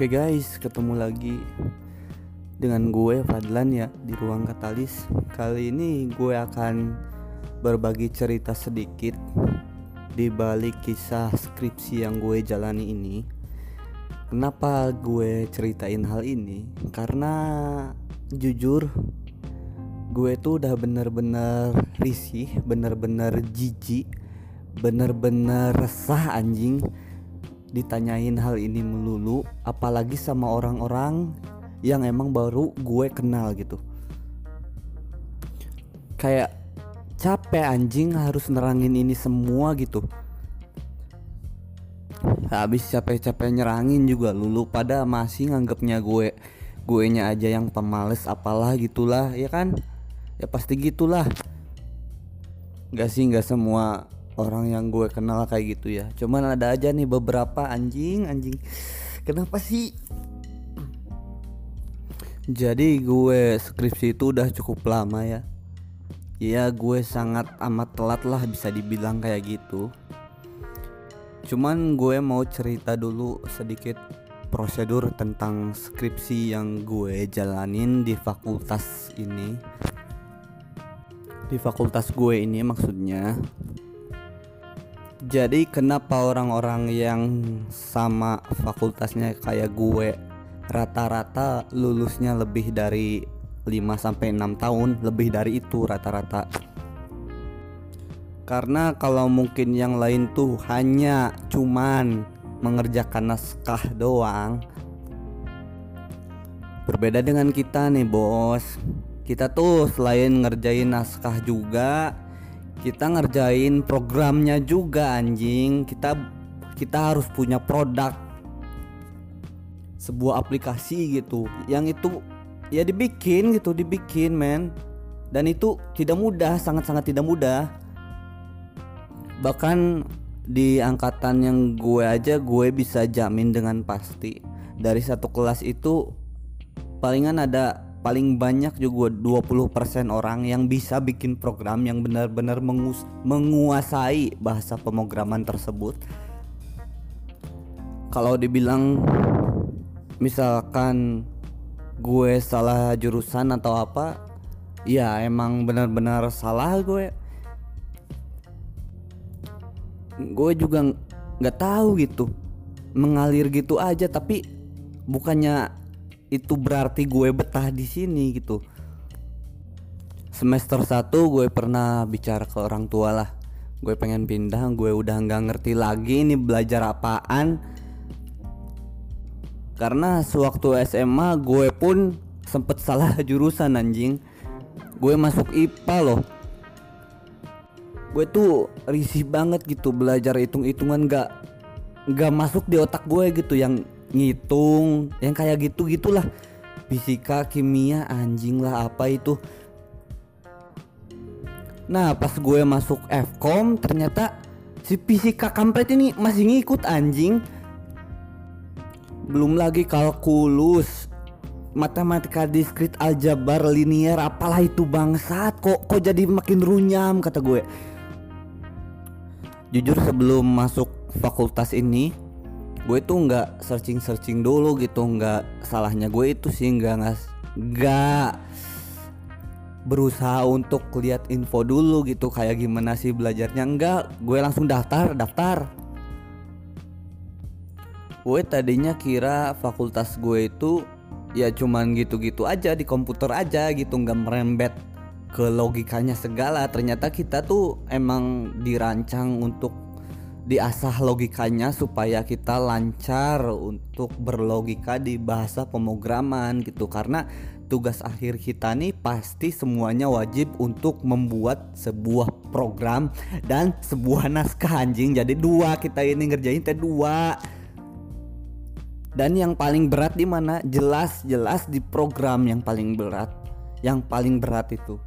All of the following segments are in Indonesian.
Oke guys, ketemu lagi dengan gue Fadlan ya di ruang katalis. Kali ini gue akan berbagi cerita sedikit di balik kisah skripsi yang gue jalani ini. Kenapa gue ceritain hal ini? Karena jujur gue tuh udah bener-bener risih, bener-bener jijik, bener-bener resah anjing ditanyain hal ini melulu apalagi sama orang-orang yang emang baru gue kenal gitu. Kayak capek anjing harus nerangin ini semua gitu. Habis capek-capek nyerangin juga lulu pada masih nganggapnya gue gue nya aja yang pemales apalah gitulah ya kan? Ya pasti gitulah. Gak sih gak semua orang yang gue kenal kayak gitu ya. Cuman ada aja nih beberapa anjing anjing. Kenapa sih? Jadi gue skripsi itu udah cukup lama ya. Ya gue sangat amat telat lah bisa dibilang kayak gitu. Cuman gue mau cerita dulu sedikit prosedur tentang skripsi yang gue jalanin di fakultas ini. Di fakultas gue ini maksudnya jadi kenapa orang-orang yang sama fakultasnya kayak gue rata-rata lulusnya lebih dari 5 sampai 6 tahun, lebih dari itu rata-rata. Karena kalau mungkin yang lain tuh hanya cuman mengerjakan naskah doang. Berbeda dengan kita nih, Bos. Kita tuh selain ngerjain naskah juga kita ngerjain programnya juga anjing. Kita kita harus punya produk. Sebuah aplikasi gitu. Yang itu ya dibikin gitu dibikin men. Dan itu tidak mudah sangat-sangat tidak mudah. Bahkan di angkatan yang gue aja gue bisa jamin dengan pasti. Dari satu kelas itu palingan ada paling banyak juga 20% orang yang bisa bikin program yang benar-benar menguasai bahasa pemrograman tersebut. Kalau dibilang misalkan gue salah jurusan atau apa, ya emang benar-benar salah gue. Gue juga nggak tahu gitu, mengalir gitu aja tapi bukannya itu berarti gue betah di sini gitu. Semester 1 gue pernah bicara ke orang tua lah. Gue pengen pindah gue udah nggak ngerti lagi ini belajar apaan. Karena sewaktu SMA gue pun sempet salah jurusan anjing. Gue masuk IPA loh. Gue tuh risih banget gitu belajar hitung-hitungan gak gak masuk di otak gue gitu yang ngitung yang kayak gitu gitulah fisika kimia anjing lah apa itu. Nah pas gue masuk Fkom ternyata si fisika kampret ini masih ngikut anjing. Belum lagi kalkulus matematika diskrit aljabar linear apalah itu bangsat. Kok kok jadi makin runyam kata gue. Jujur sebelum masuk fakultas ini gue tuh nggak searching searching dulu gitu nggak salahnya gue itu sih nggak nggak berusaha untuk lihat info dulu gitu kayak gimana sih belajarnya. Enggak gue langsung daftar daftar. Gue tadinya kira fakultas gue itu ya cuman gitu-gitu aja di komputer aja gitu nggak merembet ke logikanya segala. Ternyata kita tuh emang dirancang untuk diasah logikanya supaya kita lancar untuk berlogika di bahasa pemrograman gitu. Karena tugas akhir kita nih pasti semuanya wajib untuk membuat sebuah program dan sebuah naskah anjing. Jadi dua kita ini ngerjain teh dua. Dan yang paling berat di mana? Jelas jelas di program yang paling berat. Yang paling berat itu.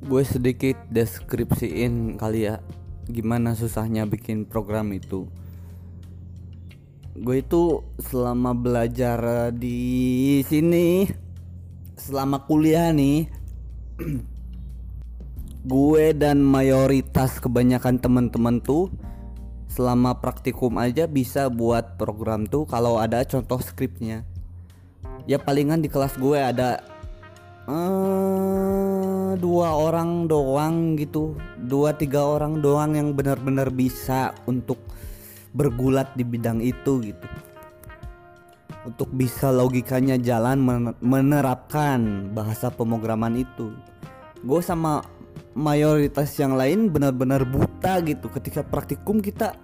Gue sedikit deskripsiin kali ya gimana susahnya bikin program itu. Gue itu selama belajar di sini selama kuliah nih gue dan mayoritas kebanyakan teman-teman tuh selama praktikum aja bisa buat program tuh kalau ada contoh skripnya. Ya palingan di kelas gue ada uh, dua orang doang gitu. Dua tiga orang doang yang benar-benar bisa untuk bergulat di bidang itu gitu. Untuk bisa logikanya jalan menerapkan bahasa pemrograman itu. Gue sama mayoritas yang lain benar-benar buta gitu. Ketika praktikum kita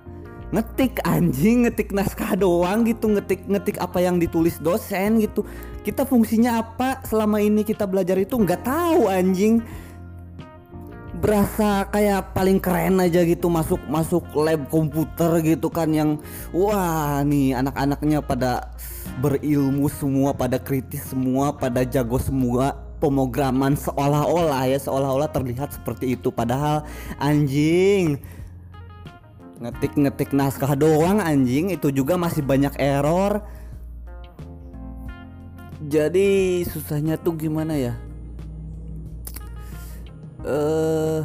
ngetik anjing ngetik naskah doang gitu. Ngetik ngetik apa yang ditulis dosen gitu kita fungsinya apa selama ini kita belajar itu? Nggak tahu anjing. Berasa kayak paling keren aja gitu masuk masuk lab komputer gitu kan yang wah nih anak-anaknya pada berilmu semua pada kritis semua pada jago semua pemrograman seolah-olah ya seolah-olah terlihat seperti itu. Padahal anjing ngetik-ngetik naskah doang anjing. Itu juga masih banyak error jadi susahnya tuh gimana ya? Eh uh,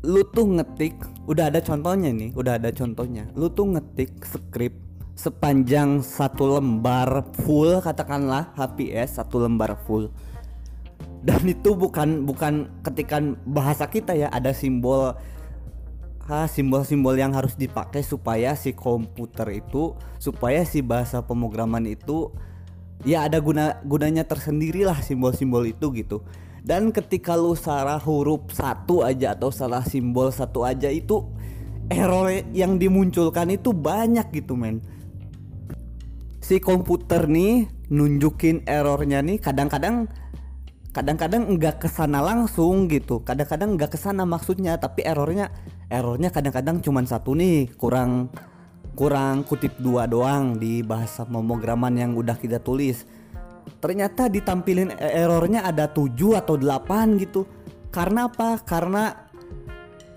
lu tuh ngetik udah ada contohnya nih udah ada contohnya. Lu tuh ngetik skrip sepanjang satu lembar full katakanlah HPS satu lembar full. Dan itu bukan bukan ketika bahasa kita ya ada simbol simbol-simbol yang harus dipakai supaya si komputer itu supaya si bahasa pemrograman itu ya ada guna gunanya tersendiri lah simbol-simbol itu gitu. Dan ketika lu salah huruf satu aja atau salah simbol satu aja itu error yang dimunculkan itu banyak gitu men. Si komputer nih nunjukin errornya nih kadang-kadang kadang-kadang enggak ke sana langsung gitu. Kadang-kadang enggak ke sana maksudnya tapi errornya errornya kadang-kadang cuma satu nih kurang kurang kutip dua doang di bahasa pemrograman yang udah kita tulis. Ternyata ditampilin e- errornya ada 7 atau 8 gitu. Karena apa? Karena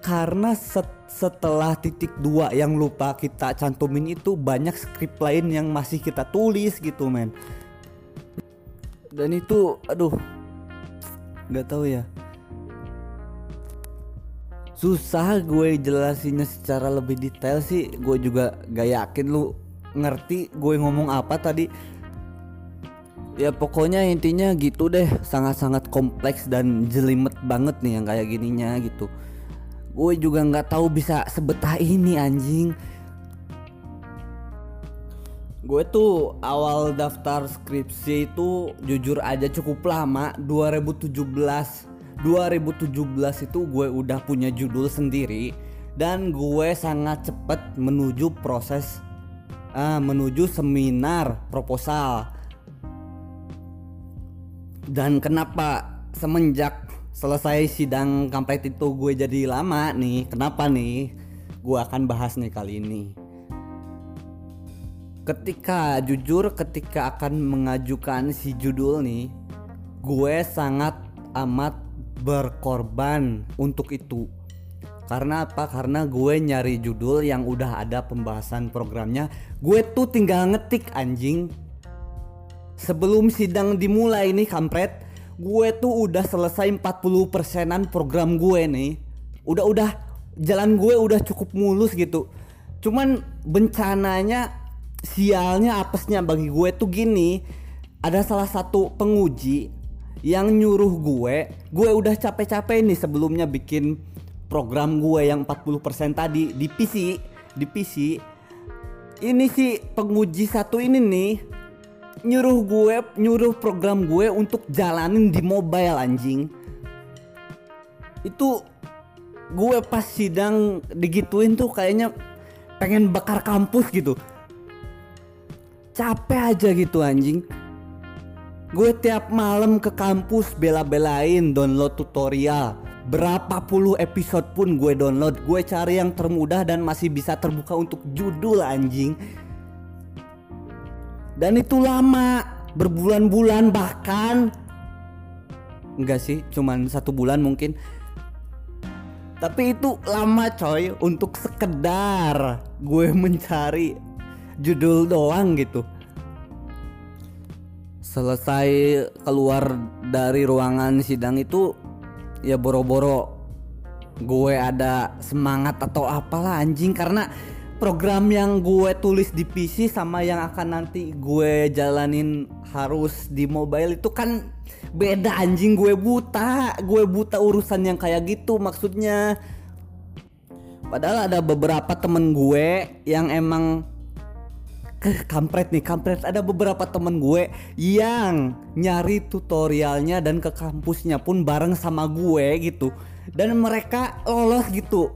karena set, setelah titik dua yang lupa kita cantumin itu banyak script lain yang masih kita tulis gitu men. Dan itu aduh nggak tahu ya. Susah gue jelasinnya secara lebih detail sih. Gue juga gak yakin lu ngerti gue ngomong apa tadi. Ya pokoknya intinya gitu deh. Sangat-sangat kompleks dan jelimet banget nih yang kayak gininya gitu. Gue juga nggak tahu bisa sebetah ini anjing gue tuh awal daftar skripsi itu jujur aja cukup lama 2017 2017 itu gue udah punya judul sendiri dan gue sangat cepat menuju proses uh, menuju seminar proposal. Dan kenapa semenjak selesai sidang kampret itu gue jadi lama nih kenapa nih? Gue akan bahas nih kali ini ketika jujur ketika akan mengajukan si judul nih gue sangat amat berkorban untuk itu. Karena apa? Karena gue nyari judul yang udah ada pembahasan programnya. Gue tuh tinggal ngetik anjing. Sebelum sidang dimulai nih kampret gue tuh udah selesai 40 persenan program gue nih. Udah udah jalan gue udah cukup mulus gitu. Cuman bencananya sialnya apesnya bagi gue tuh gini. Ada salah satu penguji yang nyuruh gue gue udah capek-capek nih sebelumnya bikin program gue yang 40% tadi di PC di PC ini si penguji satu ini nih nyuruh gue nyuruh program gue untuk jalanin di mobile anjing. Itu gue pas sidang digituin tuh kayaknya pengen bakar kampus gitu capek aja gitu anjing. Gue tiap malam ke kampus bela-belain download tutorial. Berapa puluh episode pun gue download. Gue cari yang termudah dan masih bisa terbuka untuk judul anjing. Dan itu lama berbulan-bulan bahkan. Enggak sih cuman satu bulan mungkin. Tapi itu lama coy untuk sekedar gue mencari judul doang gitu. Selesai keluar dari ruangan sidang itu ya boro-boro gue ada semangat atau apalah anjing karena program yang gue tulis di PC sama yang akan nanti gue jalanin harus di mobile itu kan beda anjing gue buta gue buta urusan yang kayak gitu maksudnya. Padahal ada beberapa temen gue yang emang kampret nih kampret. Ada beberapa temen gue yang nyari tutorialnya dan ke kampusnya pun bareng sama gue gitu. Dan mereka lolos gitu.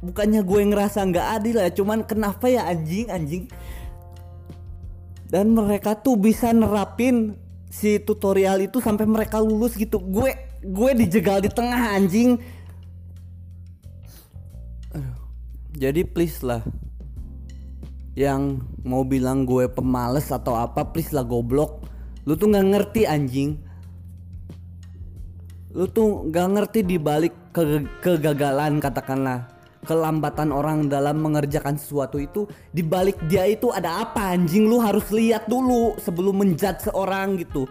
Bukannya gue ngerasa nggak adil ya cuman kenapa ya anjing anjing? Dan mereka tuh bisa nerapin si tutorial itu sampai mereka lulus gitu. Gue gue dijegal di tengah anjing. Jadi please lah yang mau bilang gue pemales atau apa please lah goblok. Lu tuh nggak ngerti anjing. Lu tuh nggak ngerti di balik ke kegagalan katakanlah kelambatan orang dalam mengerjakan sesuatu itu di balik dia itu ada apa anjing? Lu harus lihat dulu sebelum menjudge seorang gitu.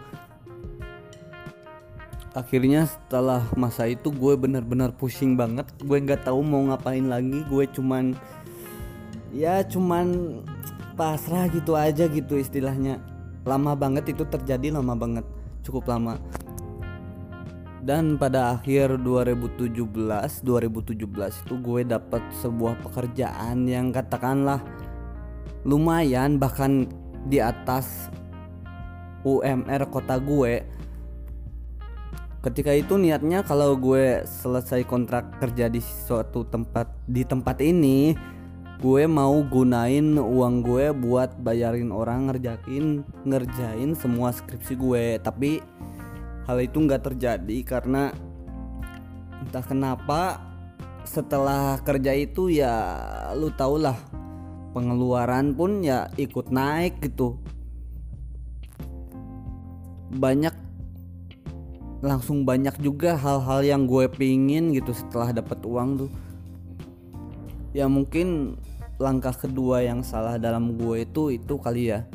Akhirnya setelah masa itu gue bener-bener pusing banget. Gue nggak tahu mau ngapain lagi. Gue cuman ya cuman pasrah gitu aja gitu istilahnya. Lama banget itu terjadi lama banget. Cukup lama. Dan pada akhir 2017 2017 itu gue dapet sebuah pekerjaan yang katakanlah lumayan bahkan di atas UMR kota gue. Ketika itu niatnya kalau gue selesai kontrak kerja di suatu tempat di tempat ini gue mau gunain uang gue buat bayarin orang ngerjain ngerjain semua skripsi gue. Tapi hal itu nggak terjadi karena entah kenapa setelah kerja itu ya lu tau lah pengeluaran pun ya ikut naik gitu. Banyak langsung banyak juga hal-hal yang gue pingin gitu setelah dapat uang tuh ya mungkin langkah kedua yang salah dalam gue itu itu kali ya.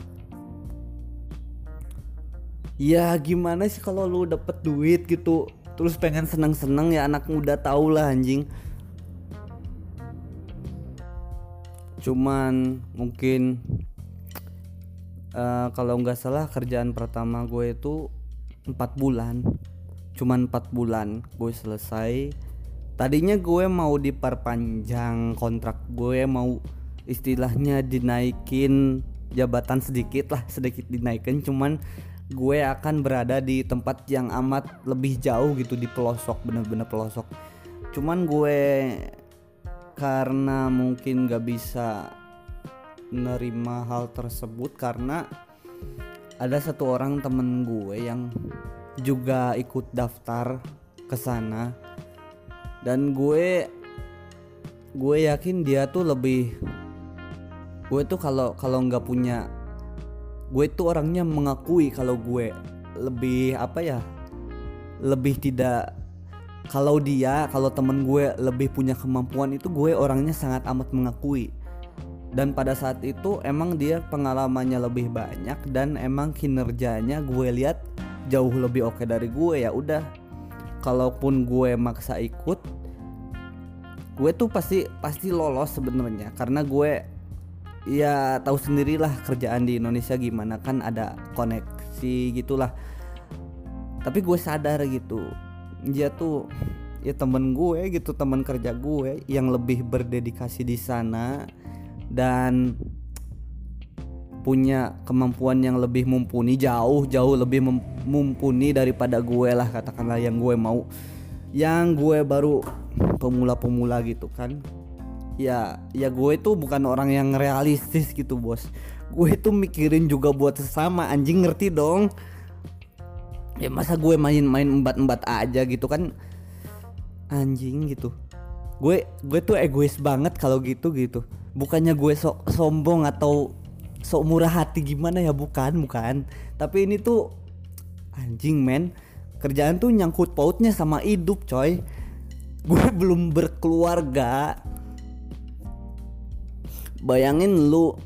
Ya gimana sih kalau lu dapet duit gitu terus pengen seneng-seneng ya anak muda tau lah anjing. Cuman mungkin uh, kalau nggak salah kerjaan pertama gue itu empat bulan. Cuman empat bulan gue selesai tadinya gue mau diperpanjang kontrak gue mau istilahnya dinaikin jabatan sedikit lah sedikit dinaikin. Cuman gue akan berada di tempat yang amat lebih jauh gitu di pelosok bener-bener pelosok. Cuman gue karena mungkin gak bisa nerima hal tersebut karena ada satu orang temen gue yang juga ikut daftar ke sana dan gue gue yakin dia tuh lebih gue tuh kalau kalau nggak punya gue tuh orangnya mengakui kalau gue lebih apa ya lebih tidak kalau dia kalau temen gue lebih punya kemampuan itu gue orangnya sangat amat mengakui. Dan pada saat itu emang dia pengalamannya lebih banyak dan emang kinerjanya gue lihat jauh lebih oke dari gue ya udah kalaupun gue maksa ikut gue tuh pasti pasti lolos sebenarnya. Karena gue ya tahu sendirilah kerjaan di Indonesia gimana kan ada koneksi gitulah. Tapi gue sadar gitu dia tuh ya temen gue gitu teman kerja gue yang lebih berdedikasi di sana. Dan punya kemampuan yang lebih mumpuni jauh jauh lebih mumpuni daripada gue lah katakanlah yang gue mau. Yang gue baru pemula-pemula gitu kan. Ya ya gue itu bukan orang yang realistis gitu bos. Gue itu mikirin juga buat sesama anjing ngerti dong? Ya masa gue main-main embat-embat aja gitu kan? Anjing gitu. Gue gue tuh egois banget kalau gitu gitu bukannya gue sok sombong atau sok murah hati gimana ya? Bukan bukan. Tapi ini tuh anjing men. Kerjaan tuh nyangkut pautnya sama hidup coy. Gue belum berkeluarga. Bayangin lu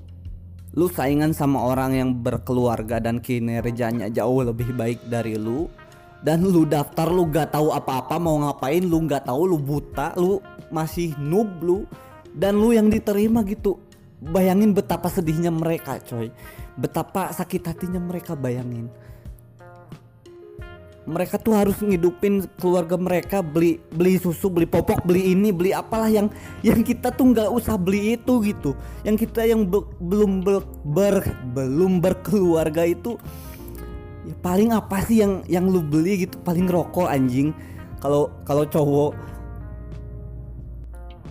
lu saingan sama orang yang berkeluarga dan kinerjanya jauh lebih baik dari lu dan lu daftar lu gak tahu apa-apa mau ngapain lu gak tahu lu buta lu masih noob lu dan lu yang diterima gitu bayangin betapa sedihnya mereka coy. Betapa sakit hatinya mereka bayangin. Mereka tuh harus ngidupin keluarga mereka beli beli susu beli popok beli ini beli apalah yang yang kita tuh nggak usah beli itu gitu. Yang kita yang be, belum ber, ber belum berkeluarga itu ya paling apa sih yang yang lu beli gitu? Paling rokok anjing. Kalau kalau cowok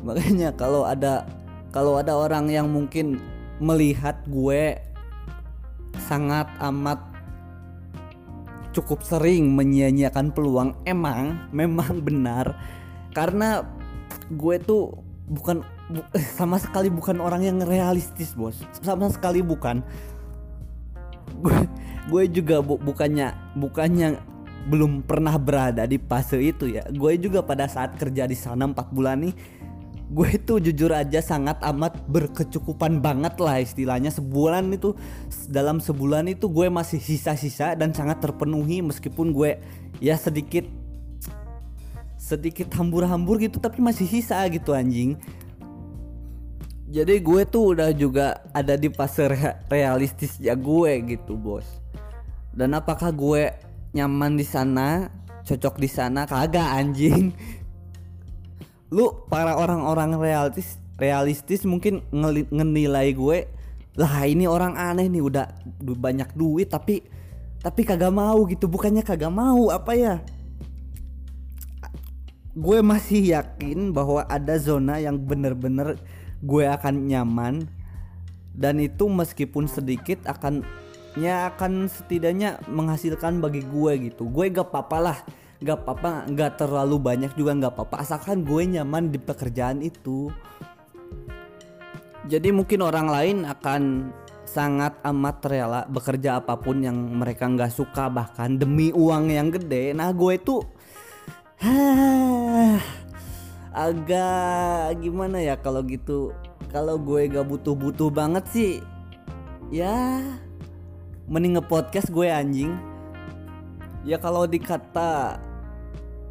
makanya kalau ada kalau ada orang yang mungkin melihat gue sangat amat cukup sering menyia-nyiakan peluang emang memang benar. Karena gue tuh bukan bu, sama sekali bukan orang yang realistis bos. Sama sekali bukan. Gue gue juga bu, bukannya bukannya belum pernah berada di fase itu ya. Gue juga pada saat kerja di sana 4 bulan nih gue itu jujur aja sangat amat berkecukupan banget lah istilahnya. Sebulan itu dalam sebulan itu gue masih sisa-sisa dan sangat terpenuhi meskipun gue ya sedikit sedikit hambur-hambur gitu tapi masih sisa gitu anjing. Jadi gue tuh udah juga ada di fase realistis ya gue gitu bos. Dan apakah gue nyaman di sana cocok di sana? Kagak anjing lu para orang-orang realistis realistis mungkin ngenilai gue lah ini orang aneh nih udah banyak duit tapi tapi kagak mau gitu. Bukannya kagak mau apa ya? Gue masih yakin bahwa ada zona yang bener-bener gue akan nyaman dan itu meskipun sedikit akan ya akan setidaknya menghasilkan bagi gue gitu. Gue gak apa-apa lah nggak apa-apa nggak terlalu banyak juga nggak apa-apa asalkan gue nyaman di pekerjaan itu. Jadi mungkin orang lain akan sangat amat rela bekerja apa pun yang mereka nggak suka bahkan demi uang yang gede. Nah gue itu agak gimana ya kalau gitu? Kalau gue gak butuh-butuh banget sih ya mending nge-podcast gue anjing ya kalau dikata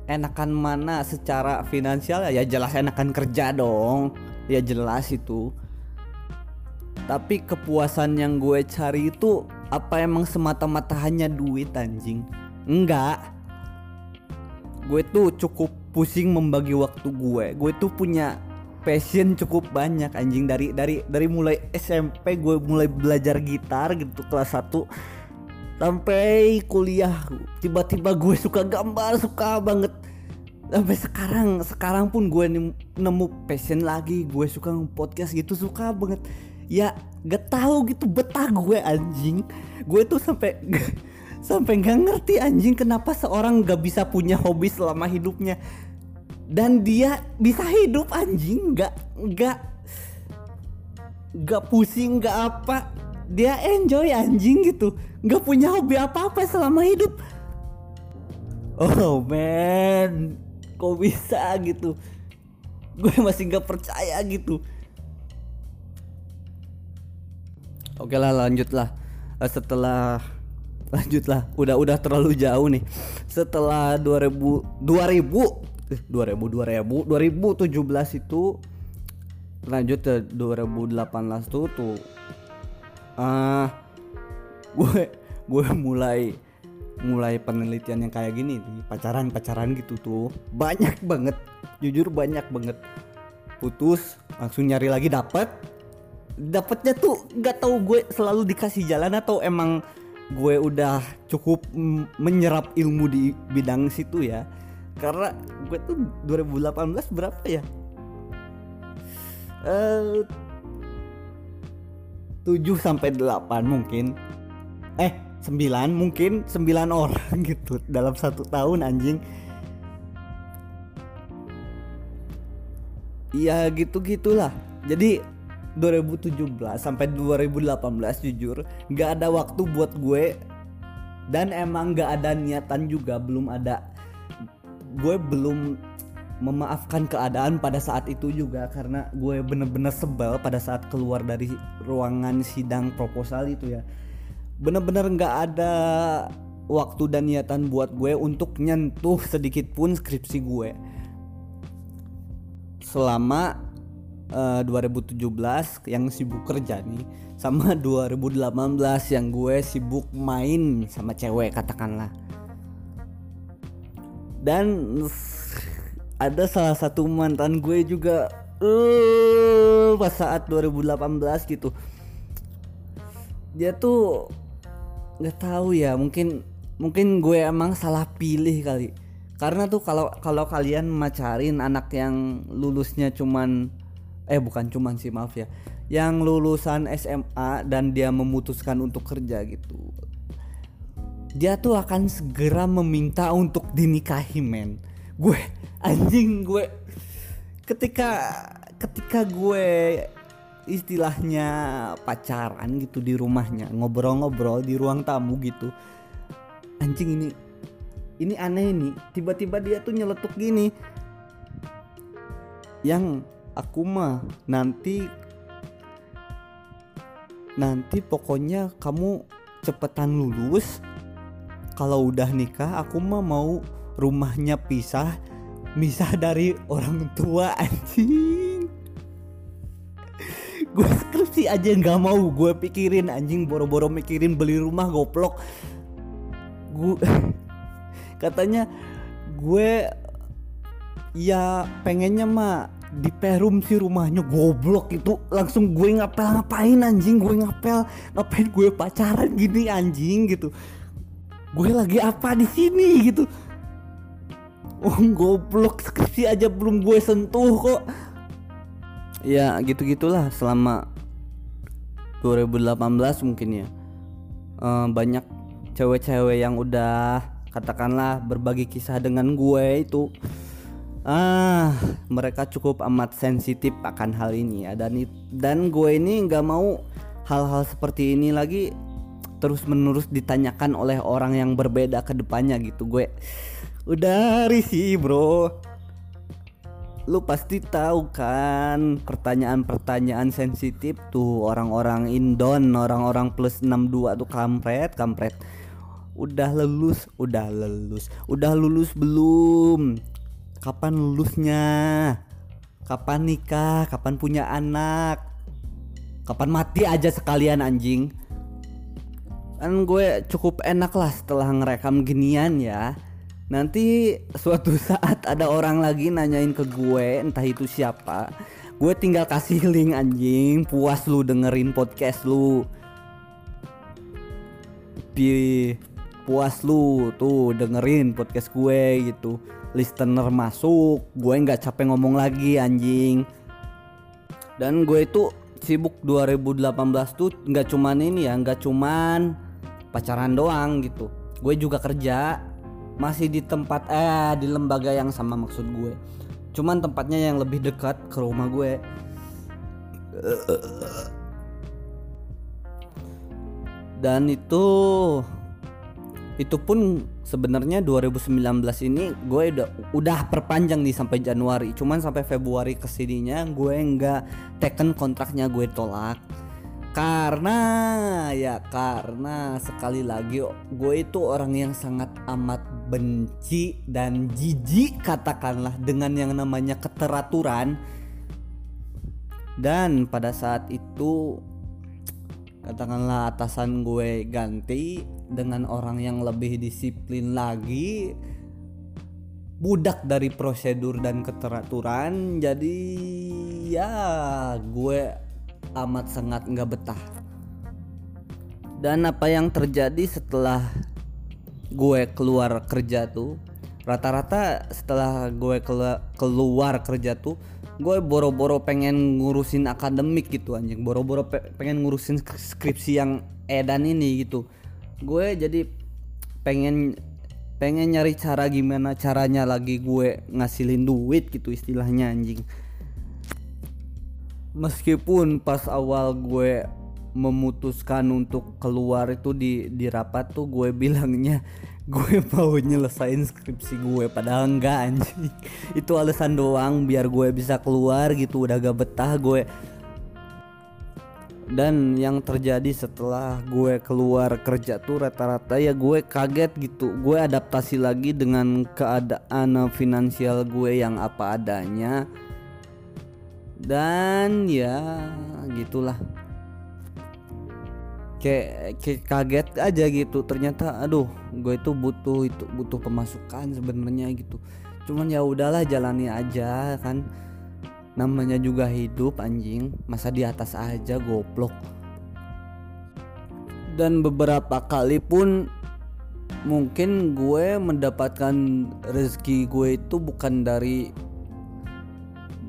enakan mana secara finansial ya jelas enakan kerja dong. Ya jelas itu. Tapi kepuasan yang gue cari itu apa emang semata-mata hanya duit anjing? Enggak. Gue tuh cukup pusing membagi waktu gue. Gue tuh punya passion cukup banyak anjing. Dari dari dari mulai SMP gue mulai belajar gitar gitu kelas 1 sampai kuliah tiba-tiba gue suka gambar suka banget. Sampai sekarang sekarang pun gue nemu passion lagi. Gue suka podcast gitu suka banget. Ya gak tahu gitu betah gue anjing. Gue tuh sampai sampai nggak ngerti anjing kenapa seorang gak bisa punya hobi selama hidupnya. Dan dia bisa hidup anjing. Nggak nggak nggak pusing nggak apa dia enjoy anjing gitu. Nggak punya hobi apa apa selama hidup. Oh man. Kok bisa gitu? Gue masih nggak percaya gitu. Oke lah lanjutlah. Eh, setelah lanjutlah. Udah udah terlalu jauh nih. Setelah 2000 2000 2000 2000 2017 itu lanjut ke 2018 tuh tuh uh, gue gue mulai mulai penelitian yang kayak gini pacaran pacaran gitu tuh. Banyak banget. Jujur banyak banget. Putus langsung nyari lagi dapet. Dapetnya tuh nggak tahu gue selalu dikasih jalan atau emang gue udah cukup menyerap ilmu di bidang situ ya? Karena gue tuh 2018 berapa ya? Uh, 7 sampai 8 mungkin. Eh, 9 mungkin 9 orang gitu dalam satu tahun anjing. Iya gitu-gitulah. Jadi 2017 sampai 2018 jujur nggak ada waktu buat gue dan emang nggak ada niatan juga belum ada gue belum memaafkan keadaan pada saat itu juga karena gue bener-bener sebel pada saat keluar dari ruangan sidang proposal itu ya. Bener-bener nggak ada waktu dan niatan buat gue untuk nyentuh sedikit pun skripsi gue. Selama uh, 2017 yang sibuk kerja nih sama 2018 yang gue sibuk main sama cewek katakanlah. Dan ada salah satu mantan gue juga uh, pas saat 2018 gitu. Dia tuh nggak tahu ya mungkin mungkin gue emang salah pilih kali. Karena tuh kalau kalau kalian macarin anak yang lulusnya cuman eh bukan cuman sih maaf ya. Yang lulusan SMA dan dia memutuskan untuk kerja gitu. Dia tuh akan segera meminta untuk dinikahi men gue anjing gue. Ketika ketika gue istilahnya pacaran gitu di rumahnya ngobrol-ngobrol di ruang tamu gitu anjing ini ini aneh nih tiba-tiba dia tuh nyeletuk gini. Yang aku mah nanti nanti pokoknya kamu cepetan lulus. Kalau udah nikah aku mah mau rumahnya pisah misah dari orang tua anjing. Gue skripsi aja nggak mau gue pikirin anjing boro-boro mikirin beli rumah goblok. Gue katanya gue ya pengennya mah di perum si rumahnya goblok itu. Langsung gue ngapel ngapain anjing gue ngapel ngapain gue pacaran gini anjing gitu. Gue lagi apa di sini gitu oh goblok skripsi aja belum gue sentuh kok. Ya gitu gitulah selama 2018 mungkin ya. Uh, banyak cewek-cewek yang udah katakanlah berbagi kisah dengan gue itu ah mereka cukup amat sensitif akan hal ini ya. Dan dan gue ini nggak mau hal-hal seperti ini lagi terus menerus ditanyakan oleh orang yang berbeda ke depannya gitu. Gue udah risih bro. Lu pasti tahu kan pertanyaan-pertanyaan sensitif tuh orang-orang indon orang-orang plus 62 tuh kampret kampret. Udah lulus udah lulus udah lulus belum? Kapan lulusnya? Kapan nikah? Kapan punya anak? Kapan mati aja sekalian anjing? Kan gue cukup enak lah setelah ngerekam ginian ya nanti suatu saat ada orang lagi nanyain ke gue entah itu siapa gue tinggal kasih link anjing. Puas lu dengerin podcast lu. Pi puas lu tuh dengerin podcast gue gitu. Listener masuk gue nggak capek ngomong lagi anjing. Dan gue itu sibuk 2018 tuh nggak cuman ini ya nggak cuman pacaran doang gitu. Gue juga kerja masih di tempat eh di lembaga yang sama maksud gue. Cuman tempatnya yang lebih dekat ke rumah gue. Dan itu itu pun sebenarnya 2019 ini gue udah udah perpanjang nih sampai Januari. Cuman sampai Februari ke sininya gue nggak teken kontraknya gue tolak. Karena ya karena sekali lagi gue itu orang yang sangat amat benci dan jijik katakanlah dengan yang namanya keteraturan. Dan pada saat itu katakanlah atasan gue ganti dengan orang yang lebih disiplin lagi budak dari prosedur dan keteraturan. Jadi ya gue amat sangat nggak betah. Dan apa yang terjadi setelah gue keluar kerja tuh rata-rata setelah gue keluar kerja tuh gue boro-boro pengen ngurusin akademik gitu anjing. Boro-boro pe pengen ngurusin skripsi yang edan ini gitu. Gue jadi pengen pengen nyari cara gimana caranya lagi gue ngasilin duit gitu istilahnya anjing. Meskipun pas awal gue memutuskan untuk keluar itu di di rapat tuh gue bilangnya gue mau nyelesain skripsi gue padahal enggak anjing. Itu alasan doang biar gue bisa keluar gitu udah gak betah gue. Dan yang terjadi setelah gue keluar kerja tuh rata-rata ya gue kaget gitu. Gue adaptasi lagi dengan keadaan finansial gue yang apa adanya. Dan ya gitulah kayak, kayak kaget aja gitu. Ternyata aduh gue itu butuh itu butuh pemasukan sebenarnya gitu. Cuman ya udahlah jalani aja kan. Namanya juga hidup anjing. Masa di atas aja goblok. Dan beberapa kali pun mungkin gue mendapatkan rezeki gue itu bukan dari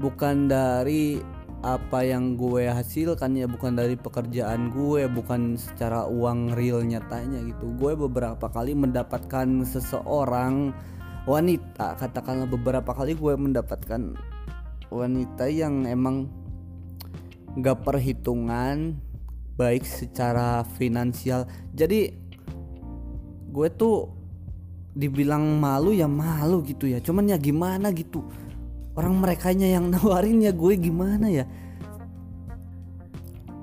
bukan dari apa yang gue hasilkan ya bukan dari pekerjaan gue bukan secara uang real nyatanya gitu. Gue beberapa kali mendapatkan seseorang wanita katakanlah beberapa kali gue mendapatkan wanita yang emang gak perhitungan baik secara finansial. Jadi gue tuh dibilang malu ya malu gitu ya. Cuman ya gimana gitu orang mereka yang nawarin ya gue gimana ya?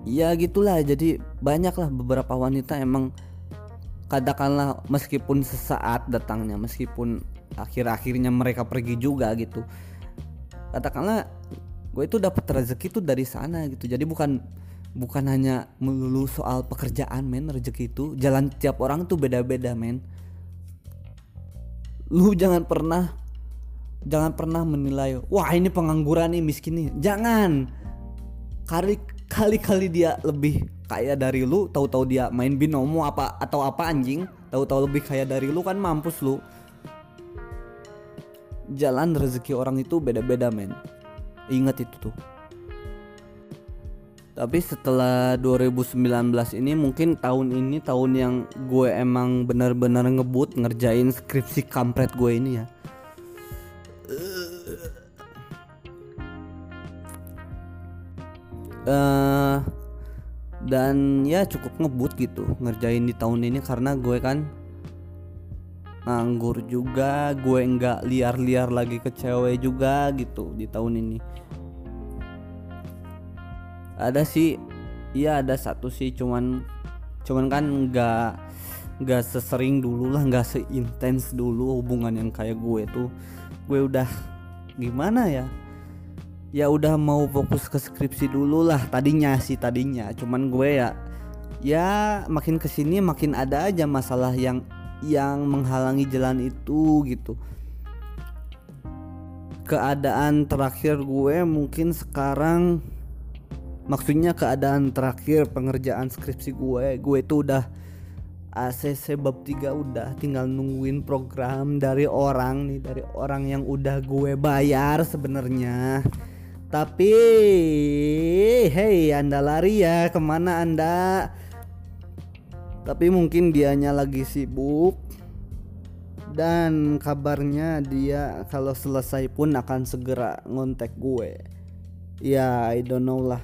Ya gitulah. Jadi banyaklah beberapa wanita emang katakanlah meskipun sesaat datangnya meskipun akhir-akhirnya mereka pergi juga gitu katakanlah gue itu dapat rezeki itu dari sana gitu. Jadi bukan bukan hanya melulu soal pekerjaan men rezeki itu. Jalan tiap orang tuh beda-beda men. Lu jangan pernah jangan pernah menilai wah ini pengangguran nih miskin nih. Jangan. Kali kali kali dia lebih kaya dari lu tahu-tahu dia main binomo apa atau apa anjing tahu-tahu lebih kaya dari lu kan mampus lu. Jalan rezeki orang itu beda-beda men. Ingat itu tuh. Tapi setelah 2019 ini mungkin tahun ini tahun yang gue emang benar-benar ngebut ngerjain skripsi kampret gue ini ya uh, dan ya cukup ngebut gitu ngerjain di tahun ini karena gue kan nganggur juga gue nggak liar-liar lagi ke cewek juga gitu di tahun ini. Ada sih iya ada satu sih cuman cuman kan nggak nggak sesering dulu lah nggak seintens dulu hubungan yang kayak gue tuh. Gue udah gimana ya ya udah mau fokus ke skripsi dulu lah tadinya sih tadinya. Cuman gue ya ya makin ke sini makin ada aja masalah yang yang menghalangi jalan itu gitu. Keadaan terakhir gue mungkin sekarang maksudnya keadaan terakhir pengerjaan skripsi gue gue itu udah ACC bab 3 udah tinggal nungguin program dari orang nih dari orang yang udah gue bayar sebenarnya tapi hey anda lari ya ke mana anda? Tapi mungkin dianya lagi sibuk. Dan kabarnya dia kalau selesai pun akan segera ngontek gue. Ya I don't know lah.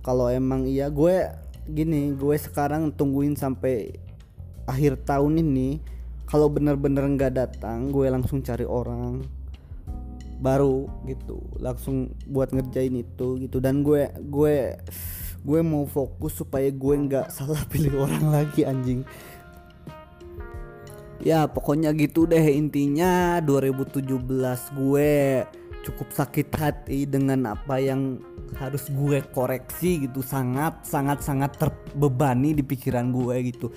Kalau emang iya gue gini gue sekarang tungguin sampai akhir tahun ini. Kalau bener-bener nggak datang gue langsung cari orang baru gitu langsung buat ngerjain itu gitu. Dan gue gue gue mau fokus supaya gue nggak salah pilih orang lagi anjing. Ya pokoknya gitu deh intinya. 2017 gue cukup sakit hati dengan apa yang harus gue koreksi gitu. Sangat sangat sangat terbebani di pikiran gue gitu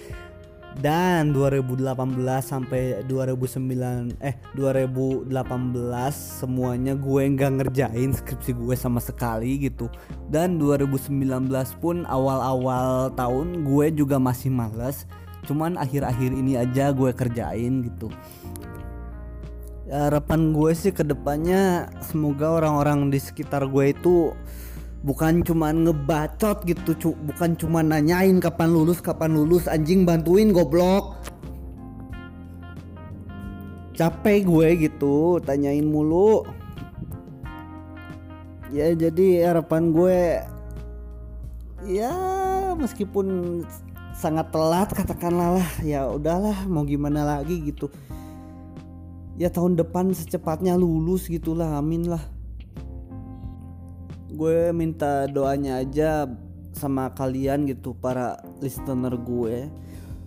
dan 2018 sampai 2009 eh 2018 semuanya gue nggak ngerjain skripsi gue sama sekali gitu. Dan 2019 pun awal-awal tahun gue juga masih males. Cuman akhir-akhir ini aja gue kerjain gitu. Harapan gue sih ke depannya semoga orang-orang di sekitar gue itu bukan cuma ngebacot gitu cu. Bukan cuma nanyain kapan lulus kapan lulus. Anjing bantuin goblok. Capek gue gitu tanyain mulu. Ya jadi harapan gue ya meskipun sangat telat katakanlah lah. Ya udahlah mau gimana lagi gitu. Ya tahun depan secepatnya lulus gitulah amin lah gue minta doanya aja sama kalian gitu para listener gue.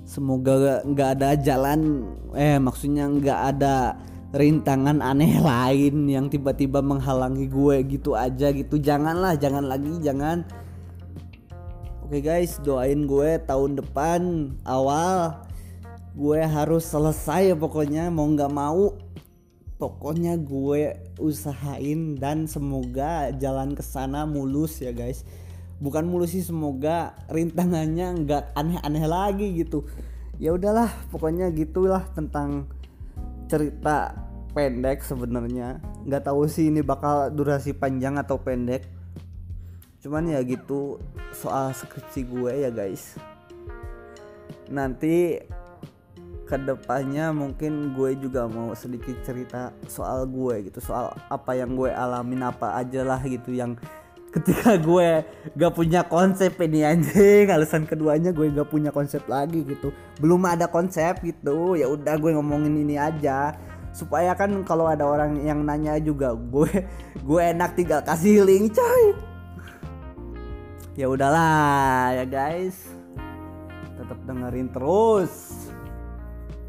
Semoga nggak ada jalan eh maksudnya nggak ada rintangan aneh lain yang tiba-tiba menghalangi gue gitu aja gitu. Janganlah jangan lagi jangan. Oke guys doain gue tahun depan awal gue harus selesai pokoknya mau nggak mau pokoknya gue usahain dan semoga jalan ke sana mulus ya guys. Bukan mulus sih semoga rintangannya nggak aneh-aneh lagi gitu. Ya udahlah pokoknya gitulah tentang cerita pendek sebenarnya. Nggak tahu sih ini bakal durasi panjang atau pendek. Cuman ya gitu soal skripsi gue ya guys. Nanti ke depannya mungkin gue juga mau sedikit cerita soal gue gitu soal apa yang gue alamin apa aja lah gitu yang ketika gue gak punya konsep ini anjing alasan keduanya gue gak punya konsep lagi gitu. Belum ada konsep gitu ya udah gue ngomongin ini aja. Supaya kan kalau ada orang yang nanya juga gue gue enak tinggal kasih link coy. Ya udahlah ya guys. Tetap dengerin terus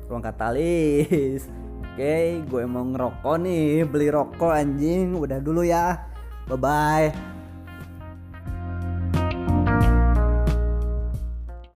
ruang katalis. Oke gue mau ngerokok nih beli rokok anjing. Udah dulu ya. Bye bye